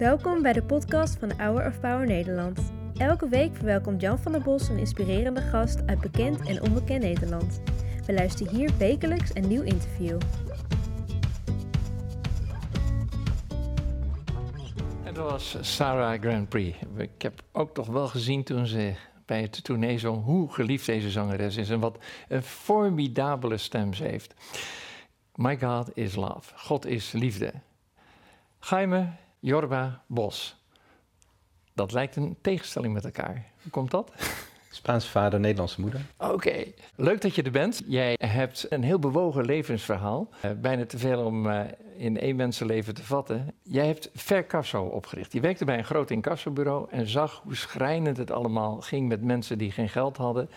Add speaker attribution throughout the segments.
Speaker 1: Welkom bij de podcast van Hour of Power Nederland. Elke week verwelkomt Jan van der Bos een inspirerende gast uit bekend en onbekend Nederland. We luisteren hier wekelijks een nieuw interview.
Speaker 2: Dat was Sarah Grand Prix. Ik heb ook toch wel gezien toen ze bij het tournee zong hoe geliefd deze zangeres is en wat een formidabele stem ze heeft. My God is love. God is liefde. Jaime Jorba Bos. Dat lijkt een tegenstelling met elkaar. Hoe komt dat?
Speaker 3: Spaanse vader, Nederlandse moeder.
Speaker 2: Oké, leuk dat je er bent. Jij hebt een heel bewogen levensverhaal. Uh, bijna te veel om uh, in één mensenleven te vatten. Jij hebt Vercasso opgericht. Je werkte bij een groot incassobureau en zag hoe schrijnend het allemaal ging met mensen die geen geld hadden.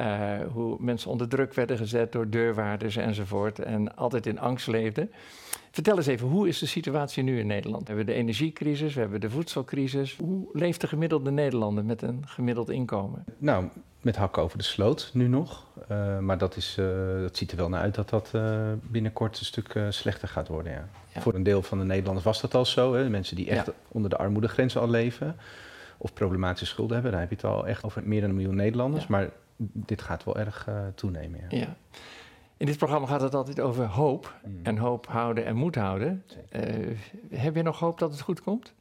Speaker 2: Uh, hoe mensen onder druk werden gezet door deurwaarders enzovoort en altijd in angst leefden. Vertel eens even, hoe is de situatie nu in Nederland? We hebben de energiecrisis, we hebben de voedselcrisis. Hoe leeft de gemiddelde Nederlander met een gemiddeld inkomen?
Speaker 3: Nou, met hakken over de sloot nu nog. Uh, maar dat, is, uh, dat ziet er wel naar uit dat dat uh, binnenkort een stuk slechter gaat worden. Ja. Ja. Voor een deel van de Nederlanders was dat al zo. Hè? Mensen die echt ja. onder de armoedegrens al leven. Of problematische schulden hebben. Dan heb je het al echt over meer dan een miljoen Nederlanders. Maar dit gaat wel erg toenemen.
Speaker 2: ja. In dit programma gaat het altijd over hoop. Mm. En hoop houden en moed houden. Uh, heb je nog hoop dat het goed komt?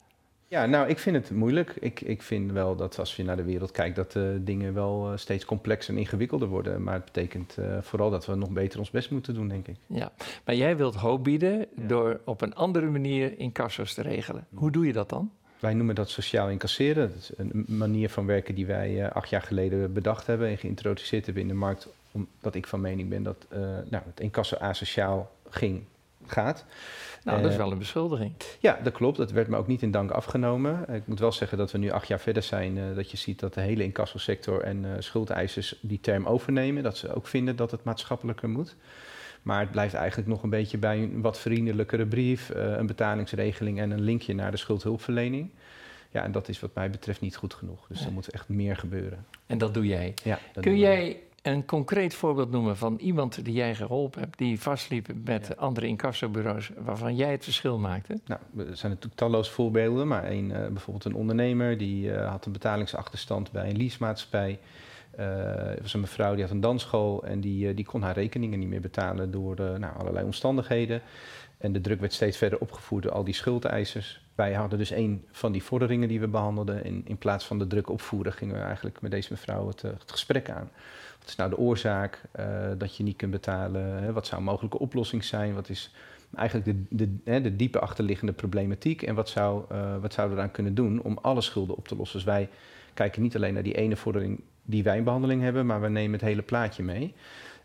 Speaker 3: Ja, nou, ik vind het moeilijk. Ik, ik vind wel dat als je naar de wereld kijkt, dat uh, dingen wel uh, steeds complexer en ingewikkelder worden. Maar het betekent vooral dat we nog beter ons best moeten doen, denk ik.
Speaker 2: Ja, maar jij wilt hoop bieden ja. door op een andere manier incassos te regelen. Hoe doe je dat dan?
Speaker 3: Wij noemen dat sociaal incasseren. Dat is een manier van werken die wij acht jaar geleden bedacht hebben en geïntroduceerd hebben in de markt omdat ik van mening ben dat uh, nou, het incasso asociaal ging, gaat.
Speaker 2: Nou, dat is wel een beschuldiging.
Speaker 3: Ja, dat klopt. Dat werd me ook niet in dank afgenomen. Ik moet wel zeggen dat we nu acht jaar verder zijn, uh, dat je ziet dat de hele incassosector en schuldeisers die term overnemen. Dat ze ook vinden dat het maatschappelijker moet. Maar het blijft eigenlijk nog een beetje bij een wat vriendelijkere brief, een betalingsregeling en een linkje naar de schuldhulpverlening. Ja, en dat is wat mij betreft niet goed genoeg. Dus er moet echt meer gebeuren.
Speaker 2: En dat doe jij.
Speaker 3: Ja,
Speaker 2: Kun jij een concreet voorbeeld noemen van iemand die jij geholpen hebt, die vastliep met ja. andere incassobureaus, waarvan jij het verschil maakte?
Speaker 3: Nou, er zijn natuurlijk talloze voorbeelden, maar een, uh, bijvoorbeeld een ondernemer die uh, had een betalingsachterstand bij een leasemaatschappij. Uh, er was een mevrouw die had een dansschool en die, die kon haar rekeningen niet meer betalen door nou, allerlei omstandigheden. En de druk werd steeds verder opgevoerd door al die schuldeisers. Wij hadden dus een van die vorderingen die we behandelden. En in plaats van de druk opvoeren gingen we eigenlijk met deze mevrouw het, het gesprek aan. Wat is nou de oorzaak uh, dat je niet kunt betalen? Hè? Wat zou een mogelijke oplossing zijn? Wat is eigenlijk de, de, hè, de diepe achterliggende problematiek? En wat, zou, uh, wat zouden we eraan kunnen doen om alle schulden op te lossen? Dus wij kijken niet alleen naar die ene vordering die wij in behandeling hebben, maar we nemen het hele plaatje mee.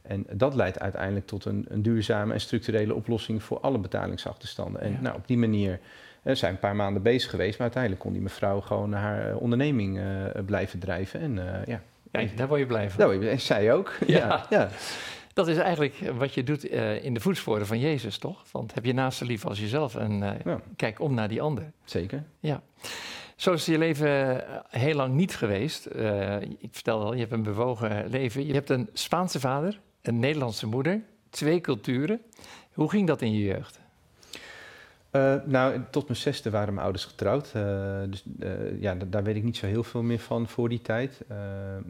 Speaker 3: En dat leidt uiteindelijk tot een, een duurzame en structurele oplossing voor alle betalingsachterstanden. En ja. nou, op die manier we zijn een paar maanden bezig geweest, maar uiteindelijk kon die mevrouw gewoon haar onderneming uh, blijven drijven. En uh, ja,
Speaker 2: ja, daar word je blij van.
Speaker 3: Daar word je, en zij ook. Ja. ja.
Speaker 2: Dat is eigenlijk wat je doet uh, in de voetsporen van Jezus, toch? Want heb je naast lief als jezelf en uh, ja. kijk om naar die ander.
Speaker 3: Zeker.
Speaker 2: Ja. Zo is je leven heel lang niet geweest. Uh, ik vertelde al, je hebt een bewogen leven. Je hebt een Spaanse vader, een Nederlandse moeder, twee culturen. Hoe ging dat in je jeugd?
Speaker 3: Uh, nou, tot mijn zesde waren mijn ouders getrouwd. Uh, dus uh, ja, daar weet ik niet zo heel veel meer van voor die tijd.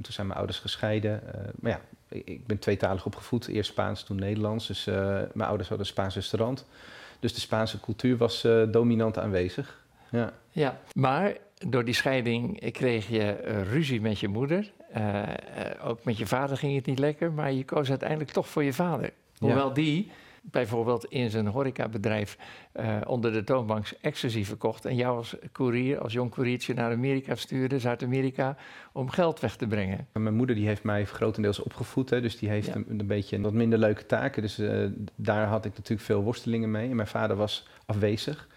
Speaker 3: toen zijn mijn ouders gescheiden. maar ja, ik, ik, ben tweetalig opgevoed. Eerst Spaans, toen Nederlands. Dus mijn ouders hadden een Spaans restaurant. Dus de Spaanse cultuur was dominant aanwezig. Ja.
Speaker 2: ja, maar door die scheiding kreeg je ruzie met je moeder. ook met je vader ging het niet lekker. Maar je koos uiteindelijk toch voor je vader. Hoewel ja. die bijvoorbeeld in zijn horecabedrijf uh, onder de toonbank ecstasy verkocht en jou als courier, als jong koeriertje naar Amerika stuurde, Zuid-Amerika, om geld weg te brengen.
Speaker 3: Mijn moeder die heeft mij grotendeels opgevoed, hè, dus die heeft ja. een, een, beetje wat minder leuke taken. Dus uh, daar had ik natuurlijk veel worstelingen mee. En mijn vader was afwezig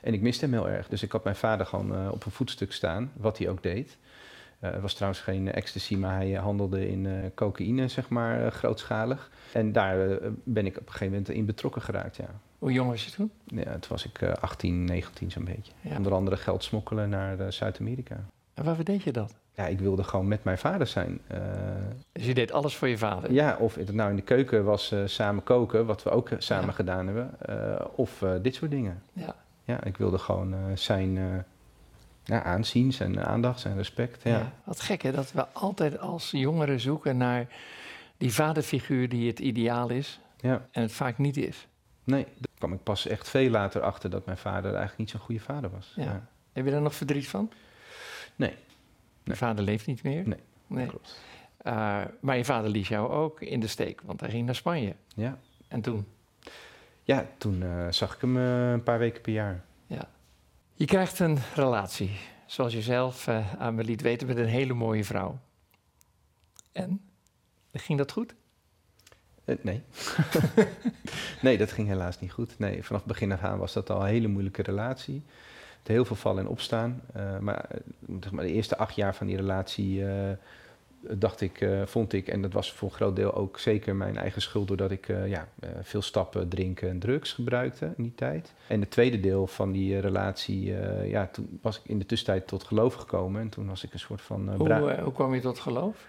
Speaker 3: en ik miste hem heel erg. Dus ik had mijn vader gewoon uh, op een voetstuk staan, wat hij ook deed. Uh, het was trouwens geen ecstasy, maar hij handelde in uh, cocaïne, zeg maar, uh, grootschalig. En daar ben ik op een gegeven moment in betrokken geraakt, ja.
Speaker 2: Hoe jong was je toen?
Speaker 3: Ja, toen was ik 18, 19 zo'n beetje. Ja. Onder andere geld smokkelen naar Zuid-Amerika.
Speaker 2: En waarvoor deed je dat?
Speaker 3: Ja, ik wilde gewoon met mijn vader zijn.
Speaker 2: dus je deed alles voor je vader?
Speaker 3: Ja, of het nou in de keuken was samen koken, wat we ook samen ja. gedaan hebben. of dit soort dingen.
Speaker 2: Ja.
Speaker 3: ja, ik wilde gewoon eh, zijn eh, ja, aanzien, zijn aandacht, zijn respect. Ja.
Speaker 2: Ja, wat gek hè, dat we altijd als jongeren zoeken naar die vaderfiguur die het ideaal is
Speaker 3: Ja.
Speaker 2: en het vaak niet is.
Speaker 3: Nee, daar kwam ik pas echt veel later achter dat mijn vader eigenlijk niet zo'n goede vader was.
Speaker 2: Ja.
Speaker 3: Ja,
Speaker 2: Heb je daar nog verdriet van?
Speaker 3: Nee.
Speaker 2: Je
Speaker 3: Nee.
Speaker 2: vader leeft niet meer?
Speaker 3: Nee.
Speaker 2: nee.
Speaker 3: klopt.
Speaker 2: Uh, maar je vader liet jou ook in de steek, want hij ging naar Spanje.
Speaker 3: Ja,
Speaker 2: En toen?
Speaker 3: ja toen eh, zag ik hem eh, een paar weken per jaar.
Speaker 2: Je krijgt een relatie, zoals je zelf eh, aan me liet weten, met een hele mooie vrouw. En? Ging dat goed?
Speaker 3: Eh, nee. nee, dat ging helaas niet goed. Nee, vanaf begin af aan was dat al een hele moeilijke relatie. Met heel veel vallen en opstaan. Eh, maar, zeg maar de eerste acht jaar van die relatie dacht ik, eh, vond ik, en dat was voor een groot deel ook zeker mijn eigen schuld, doordat ik eh, ja, eh, veel stappen, drinken en drugs gebruikte in die tijd. En het tweede deel van die relatie, ja, toen was ik in de tussentijd tot geloof gekomen. En toen was ik een soort van...
Speaker 2: Hoe, hoe kwam je tot geloof?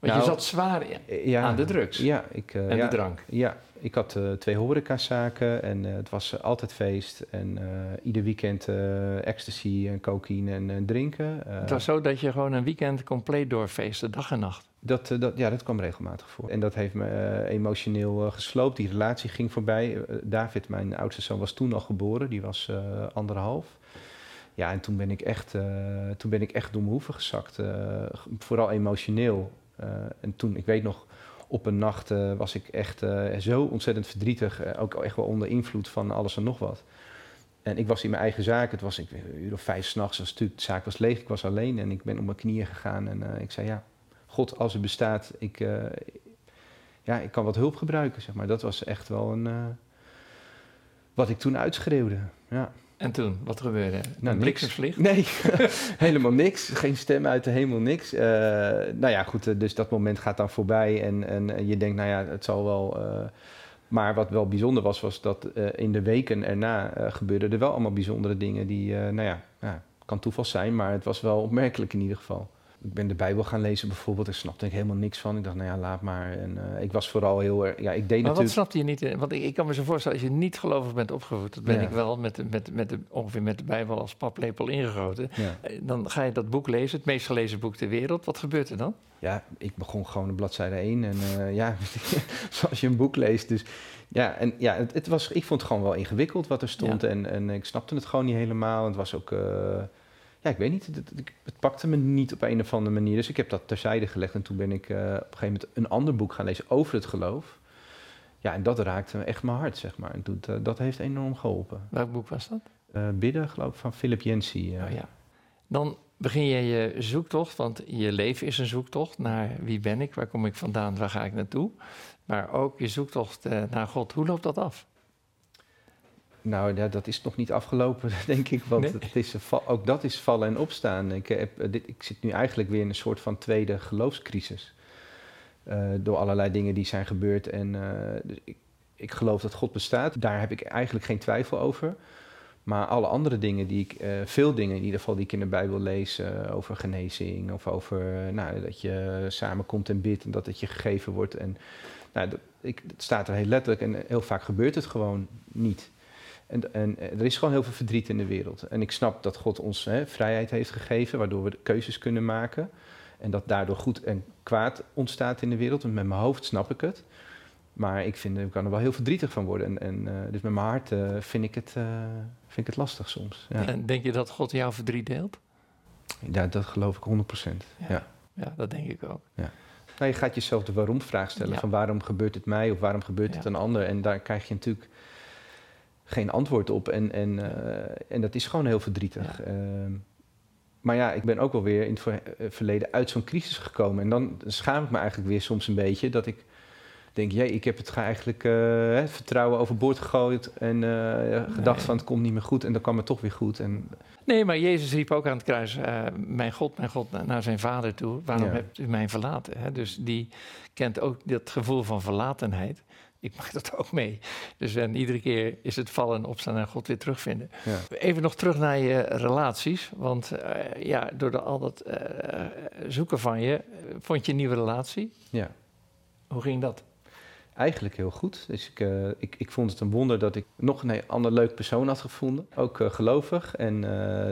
Speaker 2: Want je
Speaker 3: Nou,
Speaker 2: zat zwaar in-
Speaker 3: Eh, ja,
Speaker 2: aan de drugs
Speaker 3: Ja, ik, eh,
Speaker 2: en
Speaker 3: ja,
Speaker 2: de drank.
Speaker 3: Ja, ik had eh, twee horecazaken en het was altijd feest. En ieder weekend ecstasy en cocaïne en drinken.
Speaker 2: Het was zo dat je gewoon een weekend compleet doorfeestte, dag en nacht.
Speaker 3: dat, dat, ja, dat kwam regelmatig voor. En dat heeft me emotioneel gesloopt. Die relatie ging voorbij. David, mijn oudste zoon, was toen al geboren. Die was anderhalf. Ja, en toen ben ik echt, toen ben ik echt door mijn hoeven gezakt. vooral emotioneel. Eh, en toen, ik weet nog, op een nacht eh, was ik echt eh, zo ontzettend verdrietig. ook echt wel onder invloed van alles en nog wat. En ik was in mijn eigen zaak. Het was ik, een uur of vijf s'nachts. De zaak was leeg. Ik was alleen. En ik ben op mijn knieën gegaan. En ik zei, ja, God, als er bestaat, ik, ja, ik kan wat hulp gebruiken. Zeg maar. Dat was echt wel een... wat ik toen uitschreeuwde. Ja.
Speaker 2: En toen, wat gebeurde?
Speaker 3: Nou,
Speaker 2: bliksemvlieg?
Speaker 3: Nee, helemaal niks. Geen stem uit de hemel, niks. Eh, nou ja, goed, eh, dus dat moment gaat dan voorbij en, en, en je denkt, nou ja, het zal wel... eh, maar wat wel bijzonder was, was dat in de weken erna gebeurden er wel allemaal bijzondere dingen die, nou ja, ja, kan toeval zijn, maar het was wel opmerkelijk in ieder geval. Ik ben de Bijbel gaan lezen bijvoorbeeld, daar snapte ik helemaal niks van. Ik dacht, nou ja, laat maar. En eh, ik was vooral heel erg, ja, ik deed
Speaker 2: Maar wat
Speaker 3: natuurlijk...
Speaker 2: snapte je niet? in? Want ik, ik kan me zo voorstellen, als je niet gelovig bent opgevoed, dat ben
Speaker 3: Ja.
Speaker 2: ik wel met, met, met de, ongeveer met de Bijbel als paplepel ingegoten.
Speaker 3: Ja.
Speaker 2: Eh, Dan ga je dat boek lezen, het meest gelezen boek ter wereld. Wat gebeurt er dan?
Speaker 3: Ja, ik begon gewoon de bladzijde 1 en eh, ja, zoals je een boek leest. Dus ja, en ja, het, het was, ik vond het gewoon wel ingewikkeld wat er stond
Speaker 2: Ja.
Speaker 3: en, en ik snapte het gewoon niet helemaal. Het was ook, ja, ik weet niet, het, het, pakte me niet op een of andere manier. Dus ik heb dat terzijde gelegd en toen ben ik eh, op een gegeven moment een ander boek gaan lezen over het geloof. Ja, en dat raakte me echt mijn hart, zeg maar. En toen, eh, dat heeft enorm geholpen.
Speaker 2: Welk boek was dat?
Speaker 3: Eh, bidden, geloof ik, van Philip eh.
Speaker 2: Oh, ja. Dan begin je je zoektocht, want je leven is een zoektocht naar wie ben ik, waar kom ik vandaan, waar ga ik naartoe. Maar ook je zoektocht naar God. Hoe loopt dat af?
Speaker 3: Nou, ja, dat is nog niet afgelopen, denk ik. Want
Speaker 2: Nee.
Speaker 3: het is, ook dat is vallen en opstaan. Ik, heb, eh, dit, ik zit nu eigenlijk weer in een soort van tweede geloofscrisis. Eh, door allerlei dingen die zijn gebeurd. En eh, dus ik, ik geloof dat God bestaat. Daar heb ik eigenlijk geen twijfel over. Maar alle andere dingen die ik, veel dingen in ieder geval die ik in de Bijbel lees, over genezing of over nou, dat je samenkomt en bidt en dat het je gegeven wordt. En nou, dat, ik, het staat er heel letterlijk en heel vaak gebeurt het gewoon niet. En, en eh, er is gewoon heel veel verdriet in de wereld. En ik snap dat God ons hè, vrijheid heeft gegeven, waardoor we keuzes kunnen maken. En dat daardoor goed en kwaad ontstaat in de wereld. En met mijn hoofd snap ik het. Maar ik, vind, ik kan er wel heel verdrietig van worden. En, en, eh, dus met mijn hart eh, vind, ik het, vind ik het lastig soms. Ja.
Speaker 2: En denk je dat God jouw verdriet deelt?
Speaker 3: Ja, dat geloof ik 100%. Ja.
Speaker 2: Ja. Ja, dat denk ik ook.
Speaker 3: Nou, je gaat jezelf de waarom-vraag stellen.
Speaker 2: Ja.
Speaker 3: Van waarom gebeurt het mij of waarom gebeurt het
Speaker 2: Ja.
Speaker 3: een ander? En daar krijg je natuurlijk geen antwoord op. En, en, eh, en dat is gewoon heel verdrietig. Ehm, maar ja, ik ben ook wel weer in het eh, verleden uit zo'n crisis gekomen. En dan schaam ik me eigenlijk weer soms een beetje dat ik denk... jee, ik heb het ge- eigenlijk hè, vertrouwen overboord gegooid... en gedacht
Speaker 2: Nee.
Speaker 3: van het komt niet meer goed en dan kwam het toch weer goed. En
Speaker 2: Nee, maar Jezus riep ook aan het kruis: eh, Mijn God, mijn God, na- naar zijn vader toe. Waarom
Speaker 3: Ja.
Speaker 2: hebt u mij verlaten? Hè? Dus die kent ook dat gevoel van verlatenheid. Ik maak dat ook mee. Dus en iedere keer is het vallen en opstaan en God weer terugvinden.
Speaker 3: ja.
Speaker 2: Even nog terug naar je relaties. Want eh, ja, door de, al dat eh, zoeken van je, eh, vond je een nieuwe relatie.
Speaker 3: ja.
Speaker 2: Hoe ging dat?
Speaker 3: Eigenlijk heel goed. Dus ik, ik, ik vond het een wonder dat ik nog een ander leuk persoon had gevonden. Ook gelovig. En,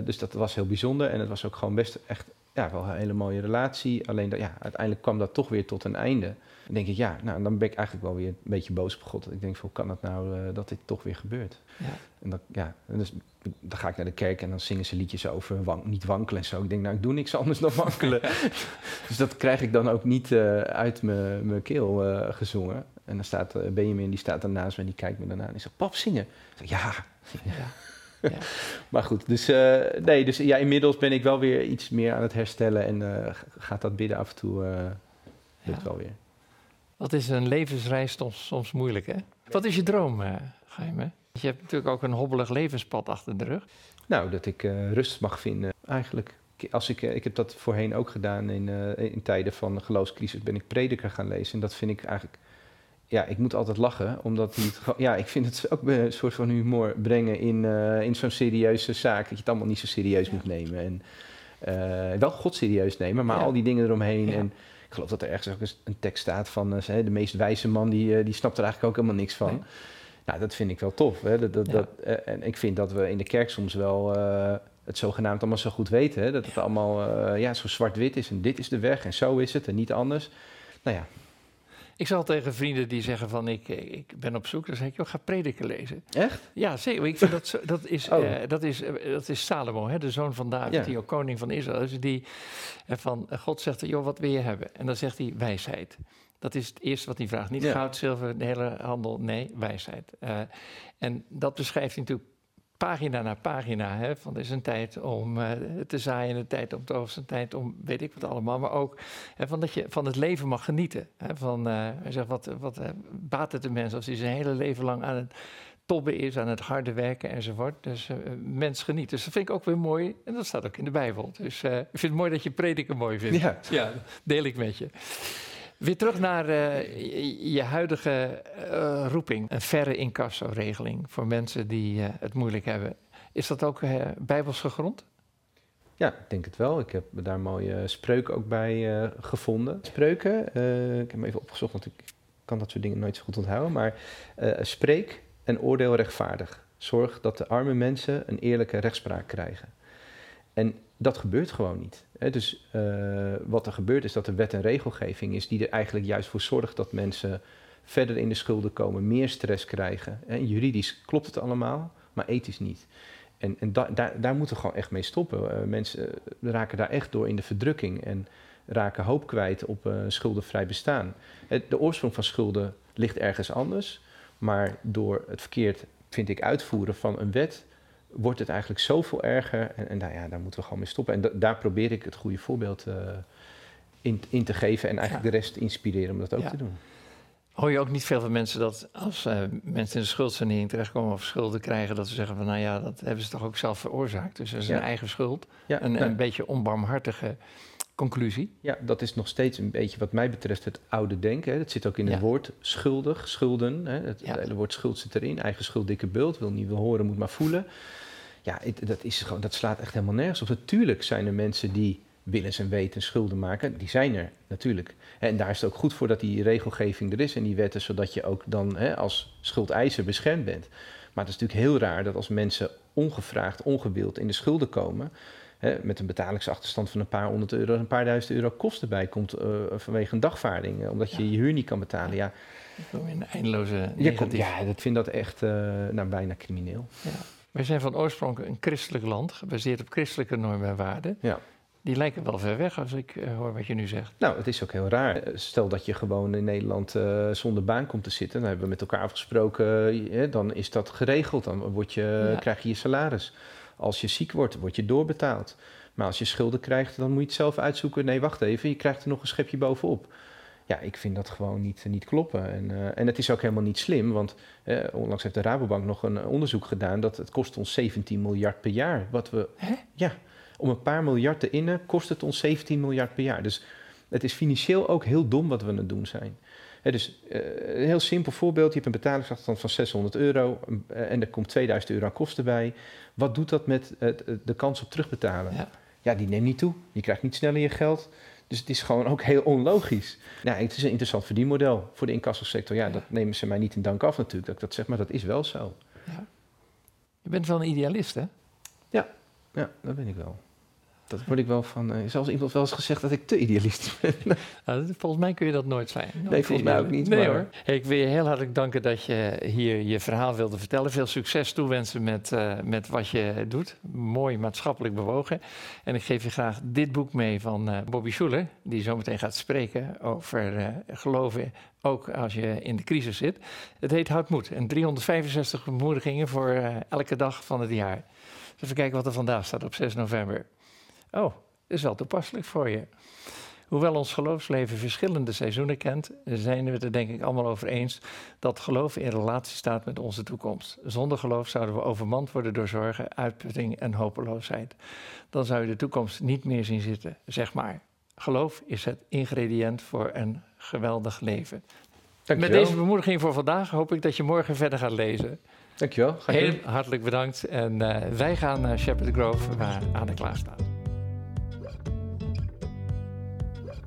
Speaker 3: dus dat was heel bijzonder. En het was ook gewoon best echt ja, wel een hele mooie relatie. Alleen dat, ja, uiteindelijk kwam dat toch weer tot een einde. Dan denk ik, ja, nou, dan ben ik eigenlijk wel weer een beetje boos op God. Ik denk, hoe kan het nou dat dit toch weer gebeurt? Ja. En dat, ja, dus dan ga ik naar de kerk en dan zingen ze liedjes over wank, niet wankelen en zo. Ik denk, nou, ik doe niks anders dan wankelen. dus dat krijg ik dan ook niet uit mijn keel gezongen. En dan staat Benjamin, die staat daarnaast me en die kijkt me daarna en die zegt, pap, zingen. Ik zeg, ja. ja. ja. maar goed, dus, uh, nee, dus ja, inmiddels ben ik wel weer iets meer aan het herstellen en uh, gaat dat bidden af en toe lukt wel weer.
Speaker 2: Wat is een levensreis soms, soms moeilijk, hè? Wat is je droom, Geheim, Je hebt natuurlijk ook een hobbelig levenspad achter de rug.
Speaker 3: Nou, dat ik rust mag vinden, eigenlijk. Als ik, ik heb dat voorheen ook gedaan in, in tijden van geloofscrisis, ben ik prediker gaan lezen. En dat vind ik eigenlijk ja, ik moet altijd lachen, omdat hij het Ja, ik vind het ook een soort van humor brengen in, uh, in zo'n serieuze zaak. Dat je het allemaal niet zo serieus moet nemen. En uh, wel God serieus nemen, maar al die dingen eromheen. En ik geloof dat er ergens ook een tekst staat van uh, de meest wijze man, die, die snapt er eigenlijk ook helemaal niks van. Nou, dat vind ik wel tof. Hè? Dat, dat, dat en ik vind dat we in de kerk soms wel het zogenaamd allemaal zo goed weten. Hè? Dat het allemaal ja, zo zwart-wit is en dit is de weg en zo is het en niet anders. Nou ja,
Speaker 2: ik zal tegen vrienden die zeggen van ik, ik ben op zoek, dan zeg ik, joh, ga prediken lezen.
Speaker 3: Echt?
Speaker 2: Ja, zeker. Ik vind dat, dat, is, oh. uh, dat, is, uh, dat is Salomo, hè, de zoon van David, ja. die ook koning van Israël is. Die uh, van God zegt, joh, wat wil je hebben? En dan zegt hij wijsheid. Dat is het eerste wat hij vraagt. Niet ja. goud, zilver, de hele handel. Nee, wijsheid. en dat beschrijft hij natuurlijk pagina na pagina. Hè, van er is een tijd om uh, te zaaien, een tijd om te oogsten, een tijd om weet ik wat allemaal. Maar ook hè, van dat je van het leven mag genieten. Hè, van, uh, zeg, wat, wat uh, baat het de mens als hij zijn hele leven lang aan het tobben is, aan het harde werken enzovoort. Dus mens geniet. Dus dat vind ik ook weer mooi. En dat staat ook in de Bijbel. Dus ik vind het mooi dat je prediken mooi vindt.
Speaker 3: Ja,
Speaker 2: ja deel ik met je. Weer terug naar uh, je huidige uh, roeping. Een verre incasso-regeling voor mensen die uh, het moeilijk hebben. Is dat ook bijbels gegrond?
Speaker 3: Ja, ik denk het wel. Ik heb daar mooie spreuken ook bij gevonden. Spreuken, ik heb hem even opgezocht, want ik kan dat soort dingen nooit zo goed onthouden. Maar spreek en oordeel rechtvaardig. Zorg dat de arme mensen een eerlijke rechtspraak krijgen. En dat gebeurt gewoon niet. Hè? Dus uh, wat er gebeurt is dat er wet en regelgeving is die er eigenlijk juist voor zorgt dat mensen verder in de schulden komen, meer stress krijgen. Hè? Juridisch klopt het allemaal, maar ethisch niet. En, en da daar, daar moeten we gewoon echt mee stoppen. Uh, mensen uh, raken daar echt door in de verdrukking en raken hoop kwijt op schuldenvrij bestaan. De oorsprong van schulden ligt ergens anders, maar door het verkeerd, vind ik, uitvoeren van een wet wordt het eigenlijk zoveel erger. En, en daar, ja, daar moeten we gewoon mee stoppen. En da, daar probeer ik het goede voorbeeld uh, in, in, te geven en eigenlijk ja. de rest te inspireren om dat ook ja. te doen.
Speaker 2: Hoor je ook niet veel van mensen dat als uh, mensen in de schuldsanering terechtkomen of schulden krijgen, dat ze zeggen van nou ja, dat hebben ze toch ook zelf veroorzaakt. Dus dat is een eigen schuld. Een, een beetje onbarmhartige conclusie.
Speaker 3: Ja, dat is nog steeds een beetje wat mij betreft het oude denken. Hè. Dat zit ook in het woord schuldig, schulden. Hè. Het, ja. hele woord schuld zit erin. Eigen schuld, dikke bult. Wil niet wil horen, moet maar voelen. Ja, het, dat, is gewoon, dat slaat echt helemaal nergens op. Natuurlijk zijn er mensen die willens en weten schulden maken. Die zijn er natuurlijk. En daar is het ook goed voor dat die regelgeving er is en die wetten, zodat je ook dan hè, als schuldeiser beschermd bent. Maar het is natuurlijk heel raar dat als mensen ongevraagd, ongewild in de schulden komen, hè, met een betalingsachterstand van een paar honderd euro, een paar duizend euro kosten bij komt uh, vanwege een dagvaarding, uh, omdat je ja. je huur niet kan betalen. Ja,
Speaker 2: in eindeloze
Speaker 3: ja, komt, ja, dat vind dat echt uh, nou, bijna crimineel. Ja.
Speaker 2: Wij zijn van oorsprong een christelijk land, gebaseerd op christelijke normen en waarden.
Speaker 3: Ja.
Speaker 2: Die lijken wel ver weg als ik uh, hoor wat je nu zegt.
Speaker 3: Nou, het is ook heel raar. Stel dat je gewoon in Nederland uh, zonder baan komt te zitten. Dan hebben we met elkaar afgesproken, uh, dan is dat geregeld. Dan word je, ja. krijg je je salaris. Als je ziek wordt, word je doorbetaald. Maar als je schulden krijgt, dan moet je het zelf uitzoeken. Nee, wacht even, je krijgt er nog een schepje bovenop. Ja, ik vind dat gewoon niet, niet kloppen. En, uh, en het is ook helemaal niet slim, want uh, onlangs heeft de Rabobank nog een onderzoek gedaan dat het kost ons 17 miljard per jaar. Wat we,
Speaker 2: Hè?
Speaker 3: Ja, om een paar miljard te innen kost het ons 17 miljard per jaar. Dus het is financieel ook heel dom wat we aan het doen zijn. He, dus uh, een heel simpel voorbeeld. Je hebt een betalingsachterstand van 600 euro uh, en er komt 2000 euro aan kosten bij. Wat doet dat met uh, de kans op terugbetalen? Ja. ja, die neemt niet toe. Je krijgt niet sneller je geld. Dus het is gewoon ook heel onlogisch. Nou, het is een interessant verdienmodel voor de incassosector. Ja, dat nemen ze mij niet in dank af natuurlijk, dat ik dat zeg, maar dat is wel zo. Ja.
Speaker 2: Je bent wel een idealist, hè?
Speaker 3: Ja, ja dat ben ik wel. Dat word ik wel van. Uh, zelfs iemand wel eens gezegd dat ik te idealistisch ben.
Speaker 2: nou, volgens mij kun je dat nooit zijn.
Speaker 3: nee, volgens mij ook niet.
Speaker 2: Nee hoor. ik wil je heel hartelijk danken dat je hier je verhaal wilde vertellen. Veel succes toewensen met, uh, met wat je doet. Mooi maatschappelijk bewogen. En ik geef je graag dit boek mee van uh, Bobby Schuller, die zometeen gaat spreken over geloven, ook als je in de crisis zit. Het heet Houd Moed en 365 bemoedigingen voor elke dag van het jaar. Dus even kijken wat er vandaag staat op 6 november. Oh, dat is wel toepasselijk voor je. Hoewel ons geloofsleven verschillende seizoenen kent, zijn we het er denk ik allemaal over eens dat geloof in relatie staat met onze toekomst. Zonder geloof zouden we overmand worden door zorgen, uitputting en hopeloosheid. Dan zou je de toekomst niet meer zien zitten, zeg maar. Geloof is het ingrediënt voor een geweldig leven. Dankjewel. Met deze bemoediging voor vandaag hoop ik dat je morgen verder gaat lezen.
Speaker 3: Dankjewel.
Speaker 2: Heel hartelijk bedankt. En uh, wij gaan naar Shepherd Grove, waar Anne klaar staat.